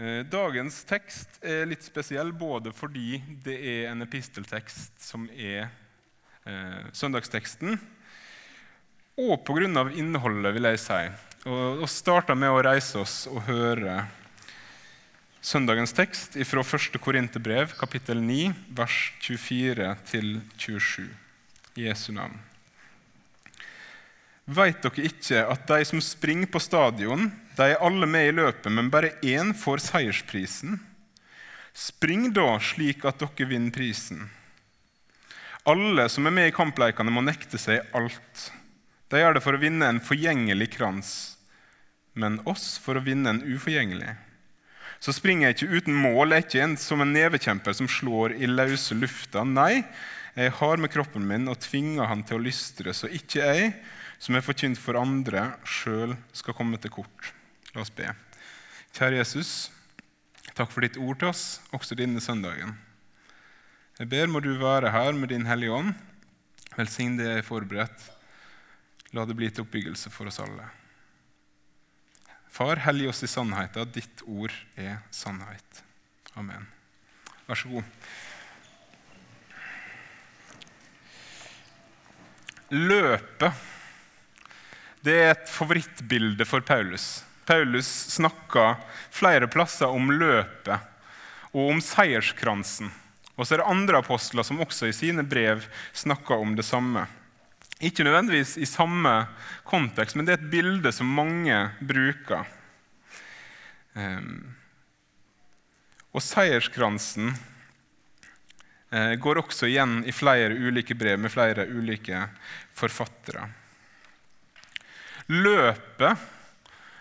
Eh, dagens tekst er litt spesiell både fordi det er en episteltekst som er eh, søndagsteksten, og pga. innholdet, vil jeg si. Og, og med å reise oss og høre søndagens tekst fra 1. Korinterbrev, kapittel 9, vers 24-27. I Jesu navn. Veit dere ikke at de som springer på stadion, de er alle med i løpet, men bare én får seiersprisen? Spring da slik at dere vinner prisen. Alle som er med i kampleikene, må nekte seg alt. De gjør det for å vinne en forgjengelig krans, men oss for å vinne en uforgjengelig. Så springer jeg ikke uten mål, jeg er ikke en som en nevekjemper som slår i løse lufta. Nei, jeg har med kroppen min og tvinger han til å lystre, så ikke jeg, som er forkynt for andre, sjøl skal komme til kort. La oss be. Kjære Jesus, takk for ditt ord til oss, også denne søndagen. Jeg ber må du være her med Din Hellige Ånd. Velsign det jeg er forberedt. La det bli til oppbyggelse for oss alle. Far, hellig oss i sannheten. Ditt ord er sannhet. Amen. Vær så god. Løpet det er et favorittbilde for Paulus. Paulus snakker flere plasser om løpet og om seierskransen. Og så er det andre apostler som også i sine brev snakker om det samme. Ikke nødvendigvis i samme kontekst, men det er et bilde som mange bruker. Ehm, og seierskransen eh, går også igjen i flere ulike brev med flere ulike forfattere. Løpet,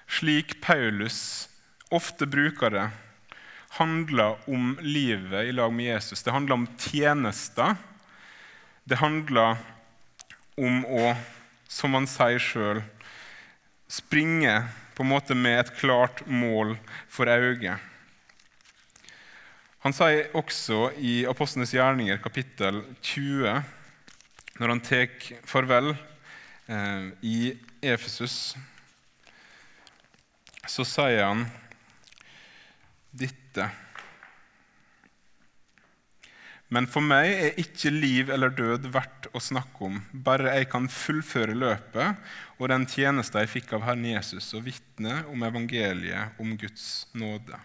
slik Paulus ofte bruker det, handler om livet i lag med Jesus. Det handler om tjenester. Det handler om å, som han sier sjøl, springe på en måte med et klart mål for øyet. Han sier også i Apostlenes gjerninger, kapittel 20, når han tar farvel Eh, I Efesus så sier han dette. Men for meg er ikke liv eller død verdt å snakke om, bare jeg kan fullføre løpet og den tjeneste jeg fikk av Herren Jesus, og vitne om evangeliet om Guds nåde.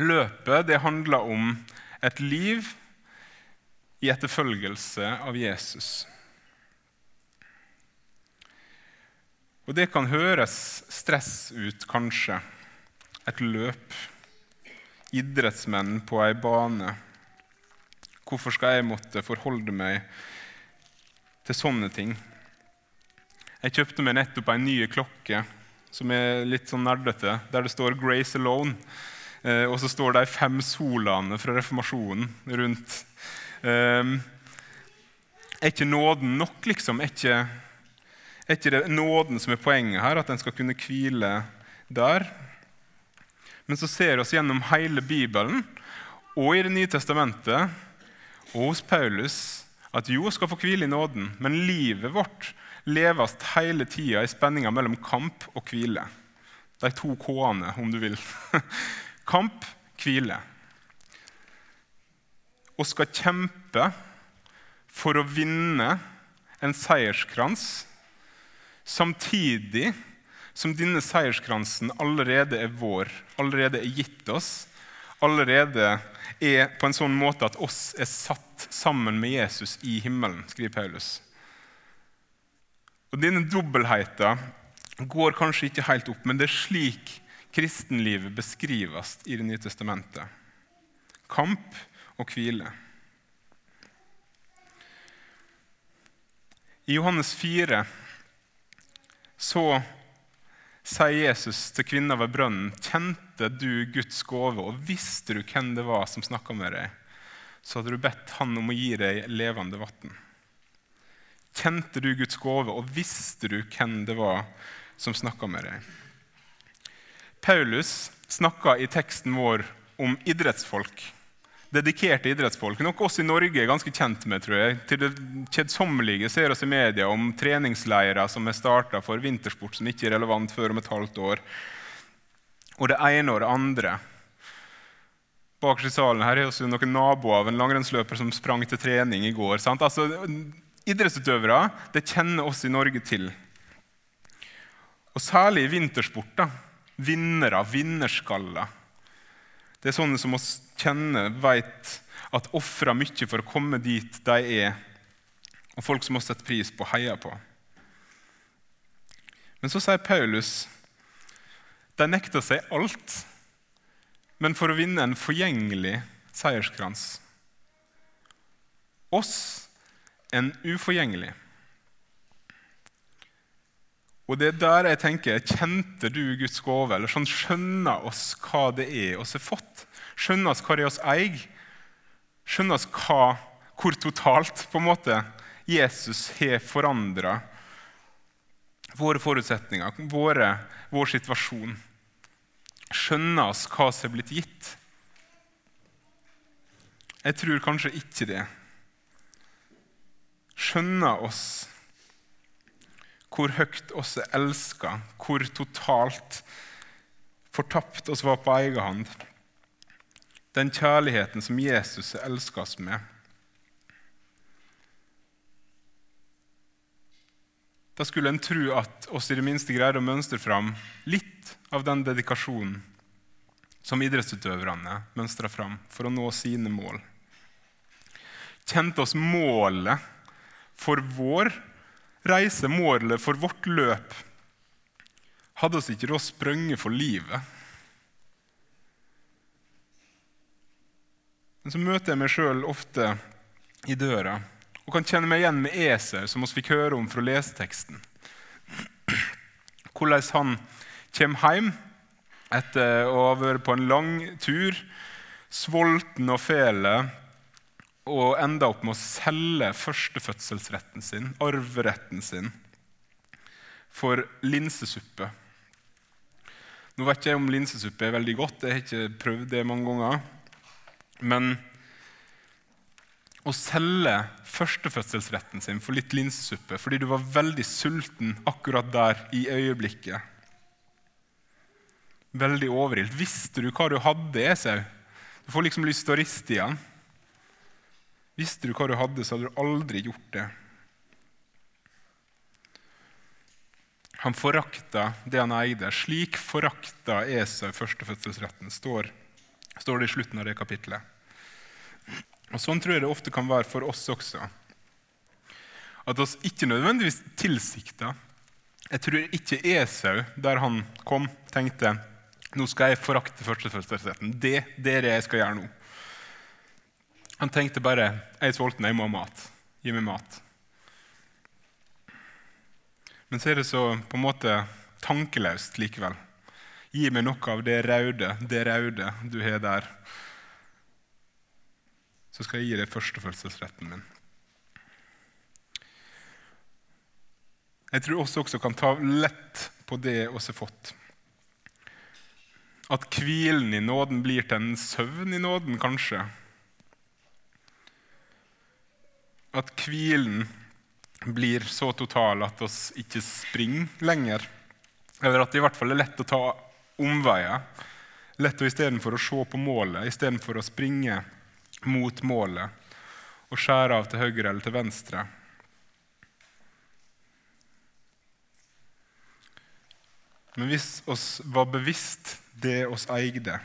Løpet det handler om et liv i etterfølgelse av Jesus. Og det kan høres stress ut, kanskje. Et løp. Idrettsmenn på ei bane. Hvorfor skal jeg måtte forholde meg til sånne ting? Jeg kjøpte meg nettopp ei ny klokke som er litt sånn nerdete, der det står 'Grace Alone'. Eh, og så står de fem solene fra reformasjonen rundt. Eh, er ikke nåden nok, liksom? Er ikke er ikke det nåden som er poenget her, at en skal kunne hvile der? Men så ser vi oss gjennom hele Bibelen og i Det nye testamentet og hos Paulus at jo skal få hvile i nåden, men livet vårt leves hele tida i spenninga mellom kamp og hvile. De to K-ene, om du vil. kamp, hvile. Og skal kjempe for å vinne en seierskrans Samtidig som denne seierskransen allerede er vår, allerede er gitt oss, allerede er på en sånn måte at oss er satt sammen med Jesus i himmelen, skriver Paulus. Og Denne dobbeltheten går kanskje ikke helt opp, men det er slik kristenlivet beskrives i Det nye testamentet. Kamp og hvile. I Johannes 4 så sier Jesus til kvinna ved brønnen, 'Kjente du Guds gave, og visste du hvem det var som snakka med deg?' 'Så hadde du bedt han om å gi deg levende vann.' Kjente du Guds gave, og visste du hvem det var som snakka med deg? Paulus snakka i teksten vår om idrettsfolk dedikerte idrettsfolk. Noe oss i Norge er ganske kjent med. tror jeg. Til det kjedsommelige ser oss i media om treningsleirer som er starta for vintersport som ikke er relevant før om et halvt år. og det ene og det andre. Bak i salen her er også noen naboer av en langrennsløper som sprang til trening i går. Sant? Altså, idrettsutøvere det kjenner oss i Norge til. Og særlig i vintersport. da. Vinnere, vinnerskaller. Det er sånne som oss kjenner, veit at ofrer mye for å komme dit de er, og folk som har setter pris på heier på. Men så sier Paulus de nekter seg alt, men for å vinne en forgjengelig seierskrans. Oss en uforgjengelig. Og det er der jeg tenker Kjente du Guds gave? Eller sånn Skjønner oss hva det er oss har fått? Skjønner oss hva det er oss eier? Skjønner oss hva, hvor totalt på en måte Jesus har forandra våre forutsetninger, våre, vår situasjon? Skjønner oss hva som er blitt gitt? Jeg tror kanskje ikke det. Skjønner oss hvor høyt oss er elska, hvor totalt fortapt oss var på egen hånd. Den kjærligheten som Jesus elsker oss med. Da skulle en tro at oss i det minste greide å mønstre fram litt av den dedikasjonen som idrettsutøverne mønstra fram for å nå sine mål. Kjente oss målet for vår reise målet for vårt løp, hadde oss ikke da sprunget for livet. Men så møter jeg meg sjøl ofte i døra og kan kjenne meg igjen med Eser, som vi fikk høre om fra leseteksten. Hvordan han kommer hjem etter å ha vært på en lang tur, sulten og fele, og enda opp med å selge førstefødselsretten sin, arveretten sin, for linsesuppe. Nå vet ikke jeg om linsesuppe er veldig godt, jeg har ikke prøvd det mange ganger. Men å selge førstefødselsretten sin for litt linsesuppe fordi du var veldig sulten akkurat der i øyeblikket Veldig overilt. Visste du hva du hadde, Esau? Du får liksom lyst til å riste i den. Visste du hva du hadde, så hadde du aldri gjort det. Han forakta det han eide. Slik forakta Esau førstefødselsretten, står, står det i slutten av det kapitlet. Og Sånn tror jeg det ofte kan være for oss også. At oss ikke nødvendigvis tilsikta. Jeg tror ikke Esau, der han kom, tenkte nå skal jeg forakte førstefødselsretten. Det, det er det jeg skal gjøre nå. Han tenkte bare 'Jeg er sulten, jeg må ha mat. Gi meg mat'. Men så er det så på en måte tankeløst likevel. Gi meg noe av det raude, det røde du har der. Så skal jeg gi deg førstefødselsretten min. Jeg tror også også kan ta lett på det vi har fått. At hvilen i nåden blir til en søvn i nåden, kanskje. At hvilen blir så total at oss ikke springer lenger. Eller at det i hvert fall er lett å ta omveier. Lett å istedenfor å se på målet, istedenfor å springe mot målet og skjære av til høyre eller til venstre. Men hvis oss var bevisst det oss eide,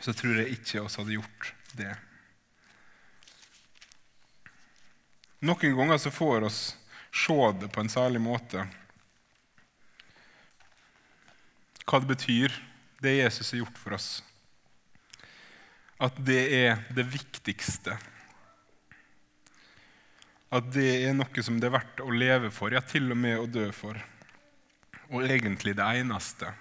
så tror jeg ikke oss hadde gjort det. Noen ganger så får oss se det på en særlig måte. Hva det betyr, det Jesus har gjort for oss. At det er det viktigste. At det er noe som det er verdt å leve for, ja, til og med å dø for. Og egentlig det eneste.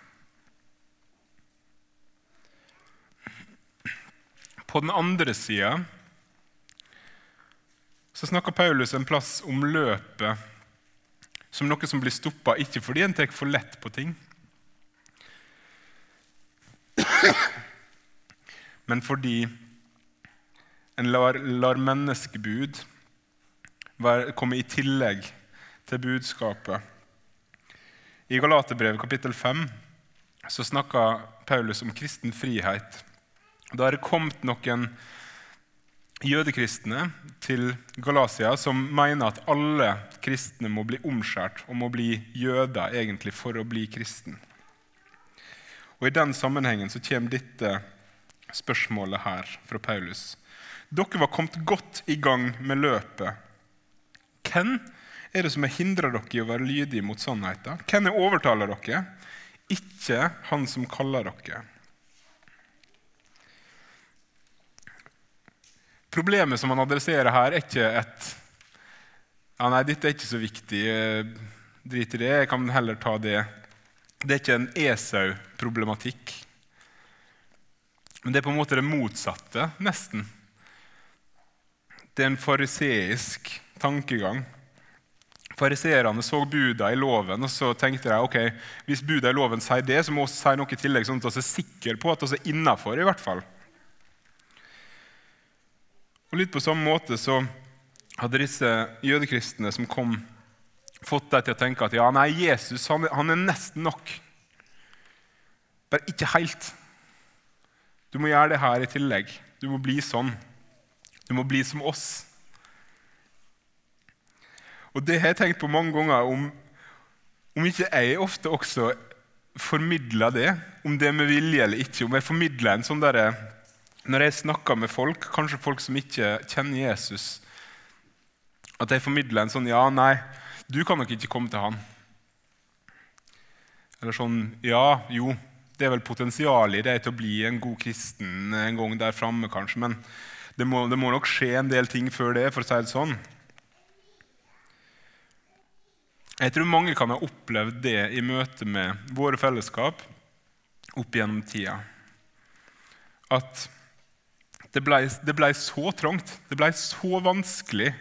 På den andre sida så snakker Paulus en plass om løpet som noe som blir stoppa, ikke fordi en tar for lett på ting, men fordi en lar, lar menneskebud komme i tillegg til budskapet. I Galaterbrevet kapittel 5 så snakker Paulus om kristen frihet. Da er det kommet noen jødekristne til Galatia som mener at alle kristne må bli omskjært og må bli jøder egentlig for å bli kristen. Og I den sammenhengen så kommer dette spørsmålet her fra Paulus. Dere var kommet godt i gang med løpet. Hvem er det som har hindra dere i å være lydige mot sannheten? Hvem er overtaler dere? Ikke han som kaller dere. Problemet som han adresserer her, er ikke et ja, nei, dette er ikke så viktig, drit i det, jeg kan heller ta det. Det er ikke en Esau-problematikk. Men det er på en måte det motsatte, nesten. Det er en fariseisk tankegang. Fariseerne så buda i loven, og så tenkte de ok, hvis buda i loven sier det, så må vi si noe i tillegg, sånn at vi er sikre på at vi er innafor. I hvert fall. Og Litt på samme måte så hadde disse jødekristne som kom, fått deg til å tenke at ja, nei, Jesus han, han er nesten nok. Bare ikke helt. Du må gjøre det her i tillegg. Du må bli sånn. Du må bli som oss. Og det har jeg tenkt på mange ganger, om, om ikke jeg ofte også formidler det, om det er med vilje eller ikke. Om jeg formidler en sånn derre Når jeg snakker med folk, kanskje folk som ikke kjenner Jesus, at jeg formidler en sånn Ja, nei, du kan nok ikke komme til han. Eller sånn Ja, jo, det er vel potensial i det til å bli en god kristen en gang der framme, kanskje, men det må, det må nok skje en del ting før det, for å si det sånn. Jeg tror mange kan ha opplevd det i møte med våre fellesskap opp gjennom tida. At det ble, ble så trangt, det ble så vanskelig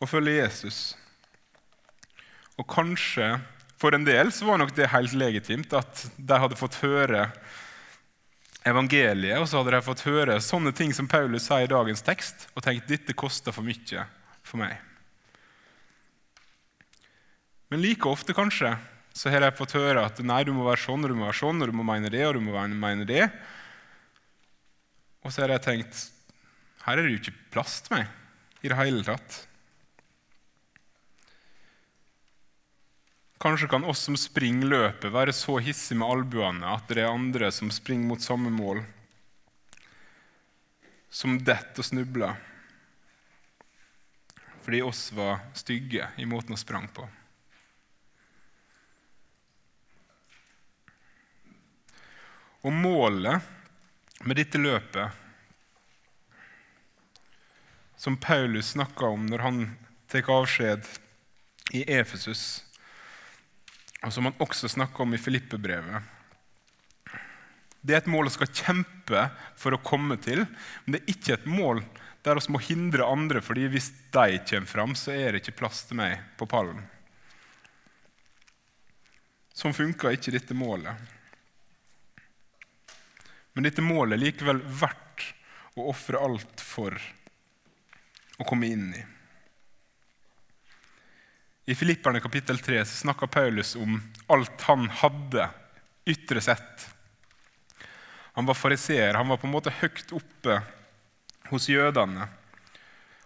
å følge Jesus. Og kanskje for en del så var nok det helt legitimt at de hadde fått høre evangeliet, og så hadde de fått høre sånne ting som Paulus sier i dagens tekst, og tenkt dette koster for mye for meg. Men like ofte kanskje, så har de fått høre at nei, du må være sånn og du må være sånn, og du må mene det og du må mene det. Og så har jeg tenkt her er det jo ikke plass til meg i det hele tatt. Kanskje kan oss som springer løpet, være så hissige med albuene at det er andre som springer mot samme mål, som detter og snubler fordi oss var stygge i måten vi sprang på. Og målet med dette løpet, som Paulus snakka om når han tar avskjed i Efesus, og som han også snakker om i Filippebrevet Det er et mål vi skal kjempe for å komme til, men det er ikke et mål der vi må hindre andre, fordi hvis de kommer fram, så er det ikke plass til meg på pallen. Sånn funker ikke dette målet. Men dette målet er likevel verdt å ofre alt for å komme inn i. I Filipperne kapittel 3 snakker Paulus om alt han hadde ytre sett. Han var fariseer, han var på en måte høyt oppe hos jødene.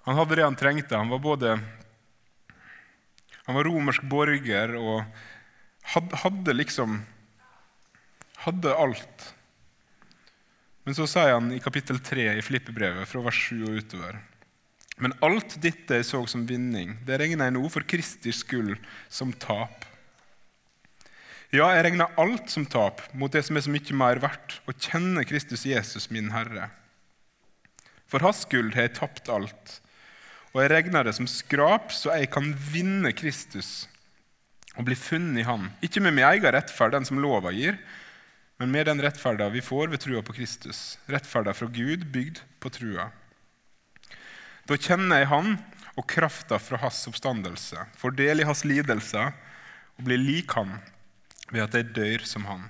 Han hadde det han trengte. Han var både han var romersk borger og hadde liksom Hadde alt. Men så sier han i kapittel 3 i Filippebrevet, fra vers 7 og utover Men alt dette jeg så som vinning, det regner jeg nå for Kristi skyld som tap. Ja, jeg regner alt som tap mot det som er så mye mer verdt, å kjenne Kristus Jesus, min Herre. For hans skyld har jeg tapt alt, og jeg regner det som skrap, så jeg kan vinne Kristus og bli funnet i Han. Ikke med min egen rettferd, den som lova gir, men med den rettferda vi får ved trua på Kristus, rettferda fra Gud, bygd på trua. Da kjenner jeg Han og krafta fra Hans oppstandelse, får del i Hans lidelser og blir lik Han ved at jeg dør som Han.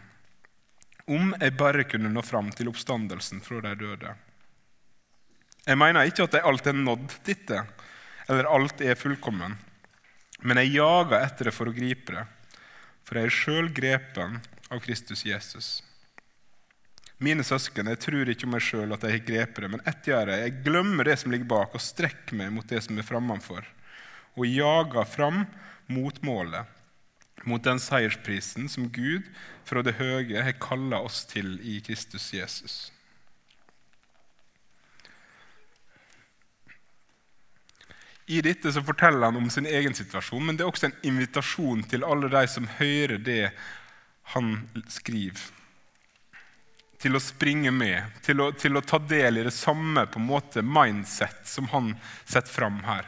Om jeg bare kunne nå fram til oppstandelsen fra de døde. Jeg mener ikke at jeg alt er nådd dette, eller alt er fullkommen, men jeg jager etter det for å gripe det for jeg er sjøl grepen av Kristus Jesus. Mine søsken, jeg tror ikke om meg sjøl at jeg har grepet det, men ett gjør jeg. Jeg glemmer det som ligger bak, og strekker meg mot det som er framfor, og jager fram mot målet, mot den seiersprisen som Gud fra det høye har kalla oss til i Kristus Jesus. I dette så forteller han om sin egen situasjon, men det er også en invitasjon til alle de som hører det han skriver. Til å springe med, til å, til å ta del i det samme på en måte mindset som han setter fram her.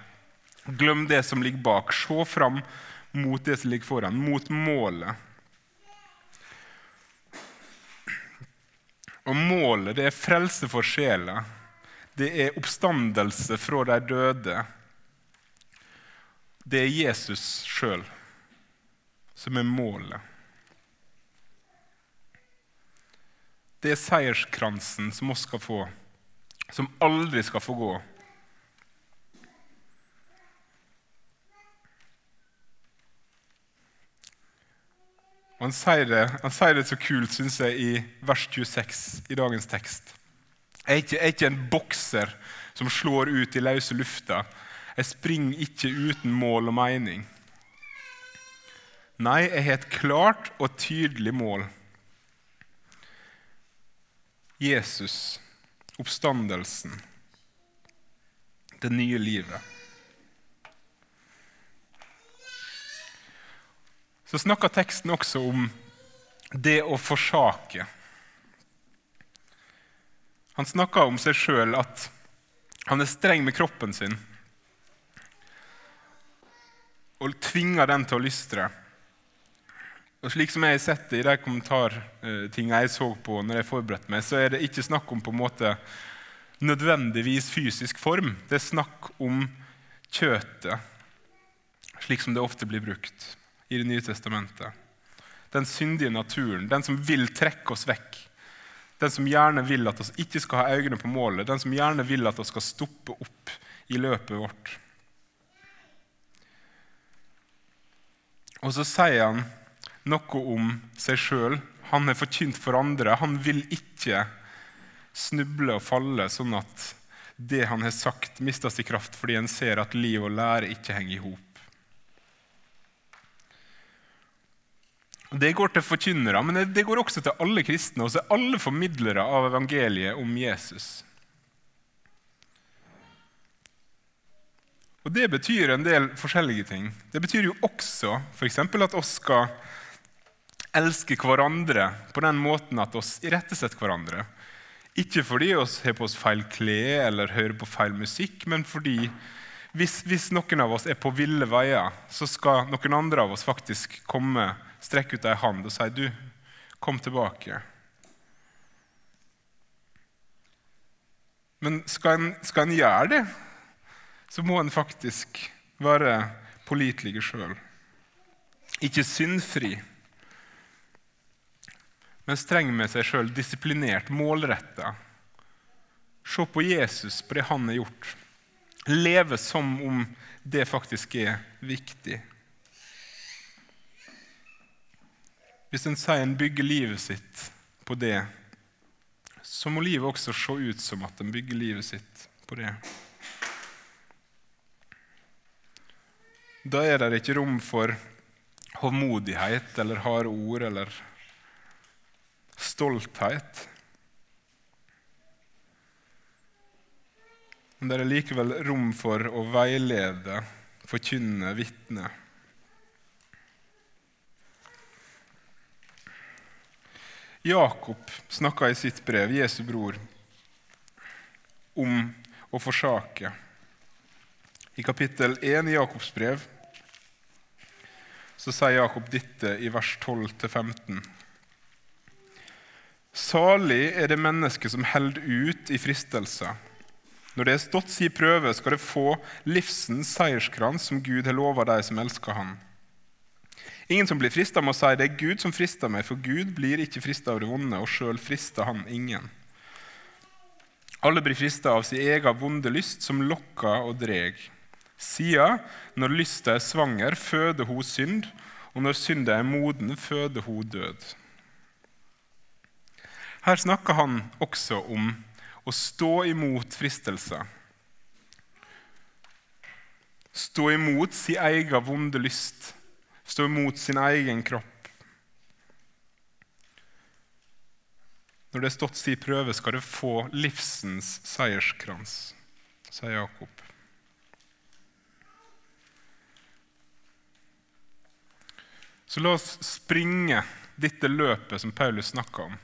Glem det som ligger bak. Se fram mot det som ligger foran, mot målet. Og målet det er frelse for sjela. Det er oppstandelse fra de døde det er Jesus sjøl som er målet. Det er seierskransen som oss skal få, som aldri skal få gå. han sier, det, han sier det så kult, syns jeg, i vers 26 i dagens tekst. Jeg er ikke, jeg er ikke en bokser som slår ut i løse lufta jeg springer ikke uten mål og mening. Nei, jeg har et klart og tydelig mål. Jesus, oppstandelsen, det nye livet. Så snakker teksten også om det å forsake. Han snakker om seg sjøl at han er streng med kroppen sin og tvinger den til å lystre. Og Slik som jeg har sett det i de kommentartingene jeg så på når jeg forberedte meg, så er det ikke snakk om på en måte nødvendigvis fysisk form. Det er snakk om kjøtet, slik som det ofte blir brukt i Det nye testamentet. Den syndige naturen, den som vil trekke oss vekk. Den som gjerne vil at vi ikke skal ha øynene på målet, den som gjerne vil at vi skal stoppe opp i løpet vårt. Og så sier han noe om seg sjøl. Han er forkynt for andre. Han vil ikke snuble og falle, sånn at det han har sagt, mister sin kraft fordi en ser at liv og lære ikke henger i hop. Det går til forkynnere, men det går også til alle kristne og alle formidlere av evangeliet om Jesus. Og Det betyr en del forskjellige ting. Det betyr jo også f.eks. at oss skal elske hverandre på den måten at oss irettesetter hverandre. Ikke fordi oss har på oss feil klær eller hører på feil musikk, men fordi hvis, hvis, noen av oss er på ville veier, så skal noen andre av oss faktisk komme, strekke ut ei hand og si du, kom tilbake. Men skal en, skal en gjøre det, så må en faktisk være pålitelig sjøl. Ikke syndfri, men streng med seg sjøl, disiplinert, målretta. Se på Jesus, på det han har gjort. Leve som om det faktisk er viktig. Hvis en sier en bygger livet sitt på det, så må livet også se ut som at en bygger livet sitt på det. Da er det ikke rom for hovmodighet eller harde ord eller stolthet. Men det er likevel rom for å veilede, forkynne, vitne. Jakob snakka i sitt brev, Jesu bror, om å forsake. I kapittel 1 i Jakobs brev så sier Jakob dette i vers 12-15. Salig er det mennesket som holder ut i fristelser. Når det er stått si prøve, skal det få livsens seierskrans som Gud har lova de som elsker Han. Ingen som blir frista, må si det er Gud som frister meg, for Gud blir ikke frista av det vonde, og sjøl frister Han ingen. Alle blir frista av sin egen vonde lyst, som lokker og dreg. Sida, når lysta er svanger, føder hun synd, og når synda er moden, føder hun død. Her snakker han også om å stå imot fristelser. Stå imot sin egen vonde lyst. Stå imot sin egen kropp. Når det er stått si prøve, skal du få livsens seierskrans, sier Jakob. Så la oss springe dette løpet som Paulus snakker om.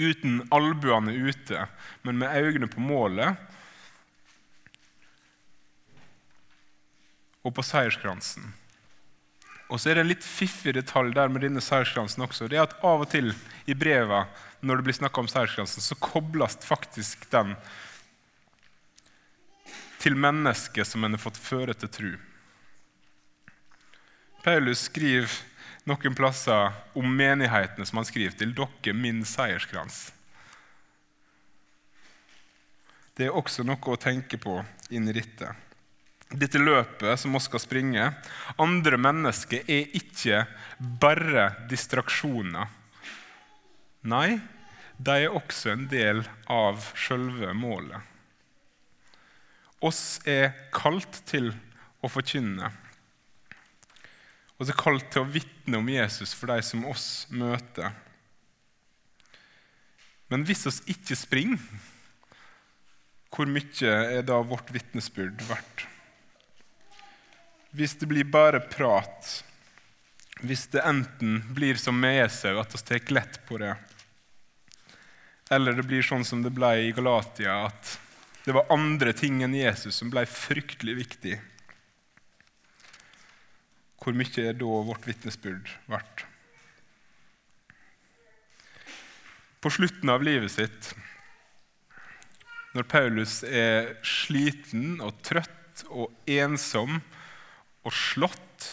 Uten albuene ute, men med øynene på målet og på seierskransen. Og så er det en litt fiffig detalj der med denne seierskransen også. Det er at Av og til i breva når det blir snakka om seierskransen, så kobles faktisk den til mennesket som en har fått føre til tru. Paulus skriver noen plasser om menighetene som han skriver til dere, min seierskrans. Det er også noe å tenke på inni rittet. Dette løpet som vi skal springe, andre mennesker er ikke bare distraksjoner. Nei, de er også en del av sjølve målet. Oss er kalt til å forkynne og så kalt til å vitne om Jesus for de som oss møter. Men hvis oss ikke springer, hvor mye er da vårt vitnesbyrd verdt? Hvis det blir bare prat, hvis det enten blir som med Esau, at vi tar lett på det, eller det blir sånn som det ble i Galatia, at det var andre ting enn Jesus som ble fryktelig viktig hvor mye er da vårt vitnesbyrd verdt? På slutten av livet sitt, når Paulus er sliten og trøtt og ensom og slått,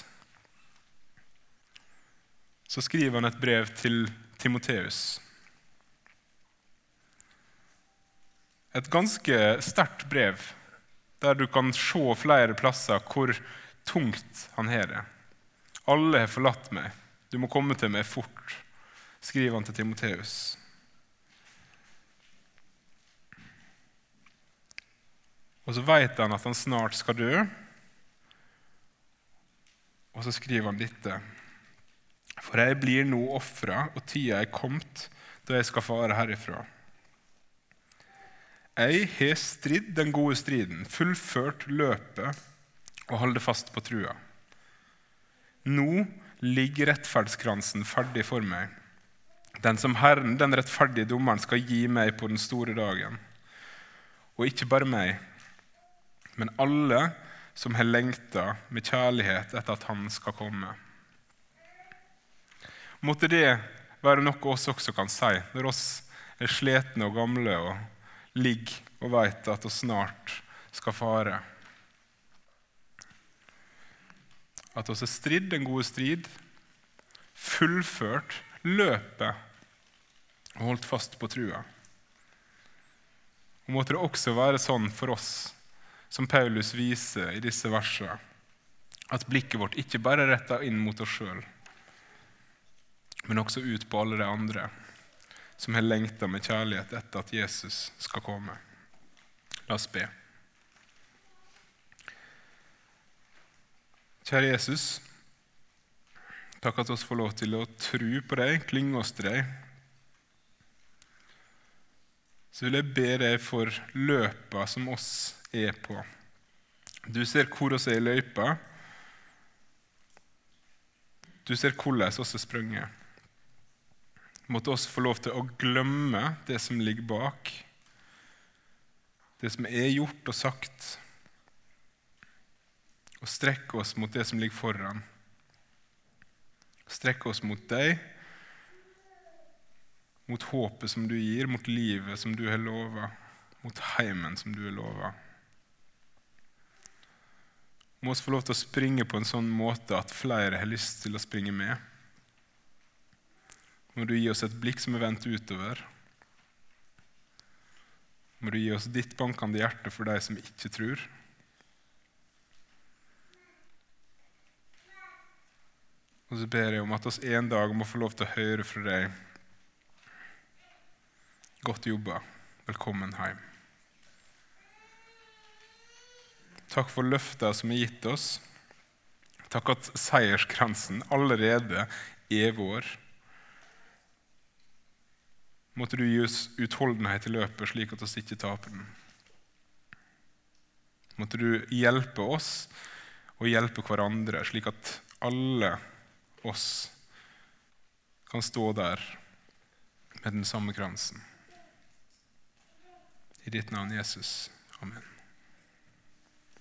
så skriver han et brev til Timoteus. Et ganske sterkt brev, der du kan se flere plasser hvor tungt han har det. Alle har forlatt meg. Du må komme til meg fort, skriver han til Timoteus. Og så vet han at han snart skal dø, og så skriver han dette. For jeg blir nå ofra, og tida er kommet da jeg skal fare herifra. Jeg har stridd den gode striden, fullført løpet og holder fast på trua. Nå ligger rettferdskransen ferdig for meg, den som Herren, den rettferdige dommeren, skal gi meg på den store dagen. Og ikke bare meg, men alle som har lengta med kjærlighet etter at Han skal komme. Måtte det være noe oss også kan si når oss er slitne og gamle og ligger og veit at vi snart skal fare. At vi har stridd den gode strid, fullført løpet og holdt fast på trua. Og måtte det også være sånn for oss, som Paulus viser i disse versene, at blikket vårt ikke bare er retta inn mot oss sjøl, men også ut på alle de andre som har lengta med kjærlighet etter at Jesus skal komme. La oss be. Kjære Jesus, takk at vi får lov til å tro på deg, klynge oss til deg. Så vil jeg be deg for løpa som oss er på. Du ser hvor oss er i løypa. Du ser hvordan oss har sprunget. Måtte oss få lov til å glemme det som ligger bak, det som er gjort og sagt og strekke oss mot det som ligger foran. Strekke oss mot deg, mot håpet som du gir, mot livet som du har lova, mot heimen som du har lova. Må oss få lov til å springe på en sånn måte at flere har lyst til å springe med. Må du gi oss et blikk som er vendt utover. Må du gi oss ditt bankende hjerte for de som ikke tror. Og så ber jeg om at oss en dag må få lov til å høre fra deg. Godt jobba. Velkommen hjem. Takk for løftene som er gitt oss. Takk at seierskransen allerede er vår. Måtte du gi oss utholdenhet i løpet, slik at vi ikke taper den. Måtte du hjelpe oss og hjelpe hverandre, slik at alle oss kan stå der med den samme kransen. I ditt navn, Jesus. Amen.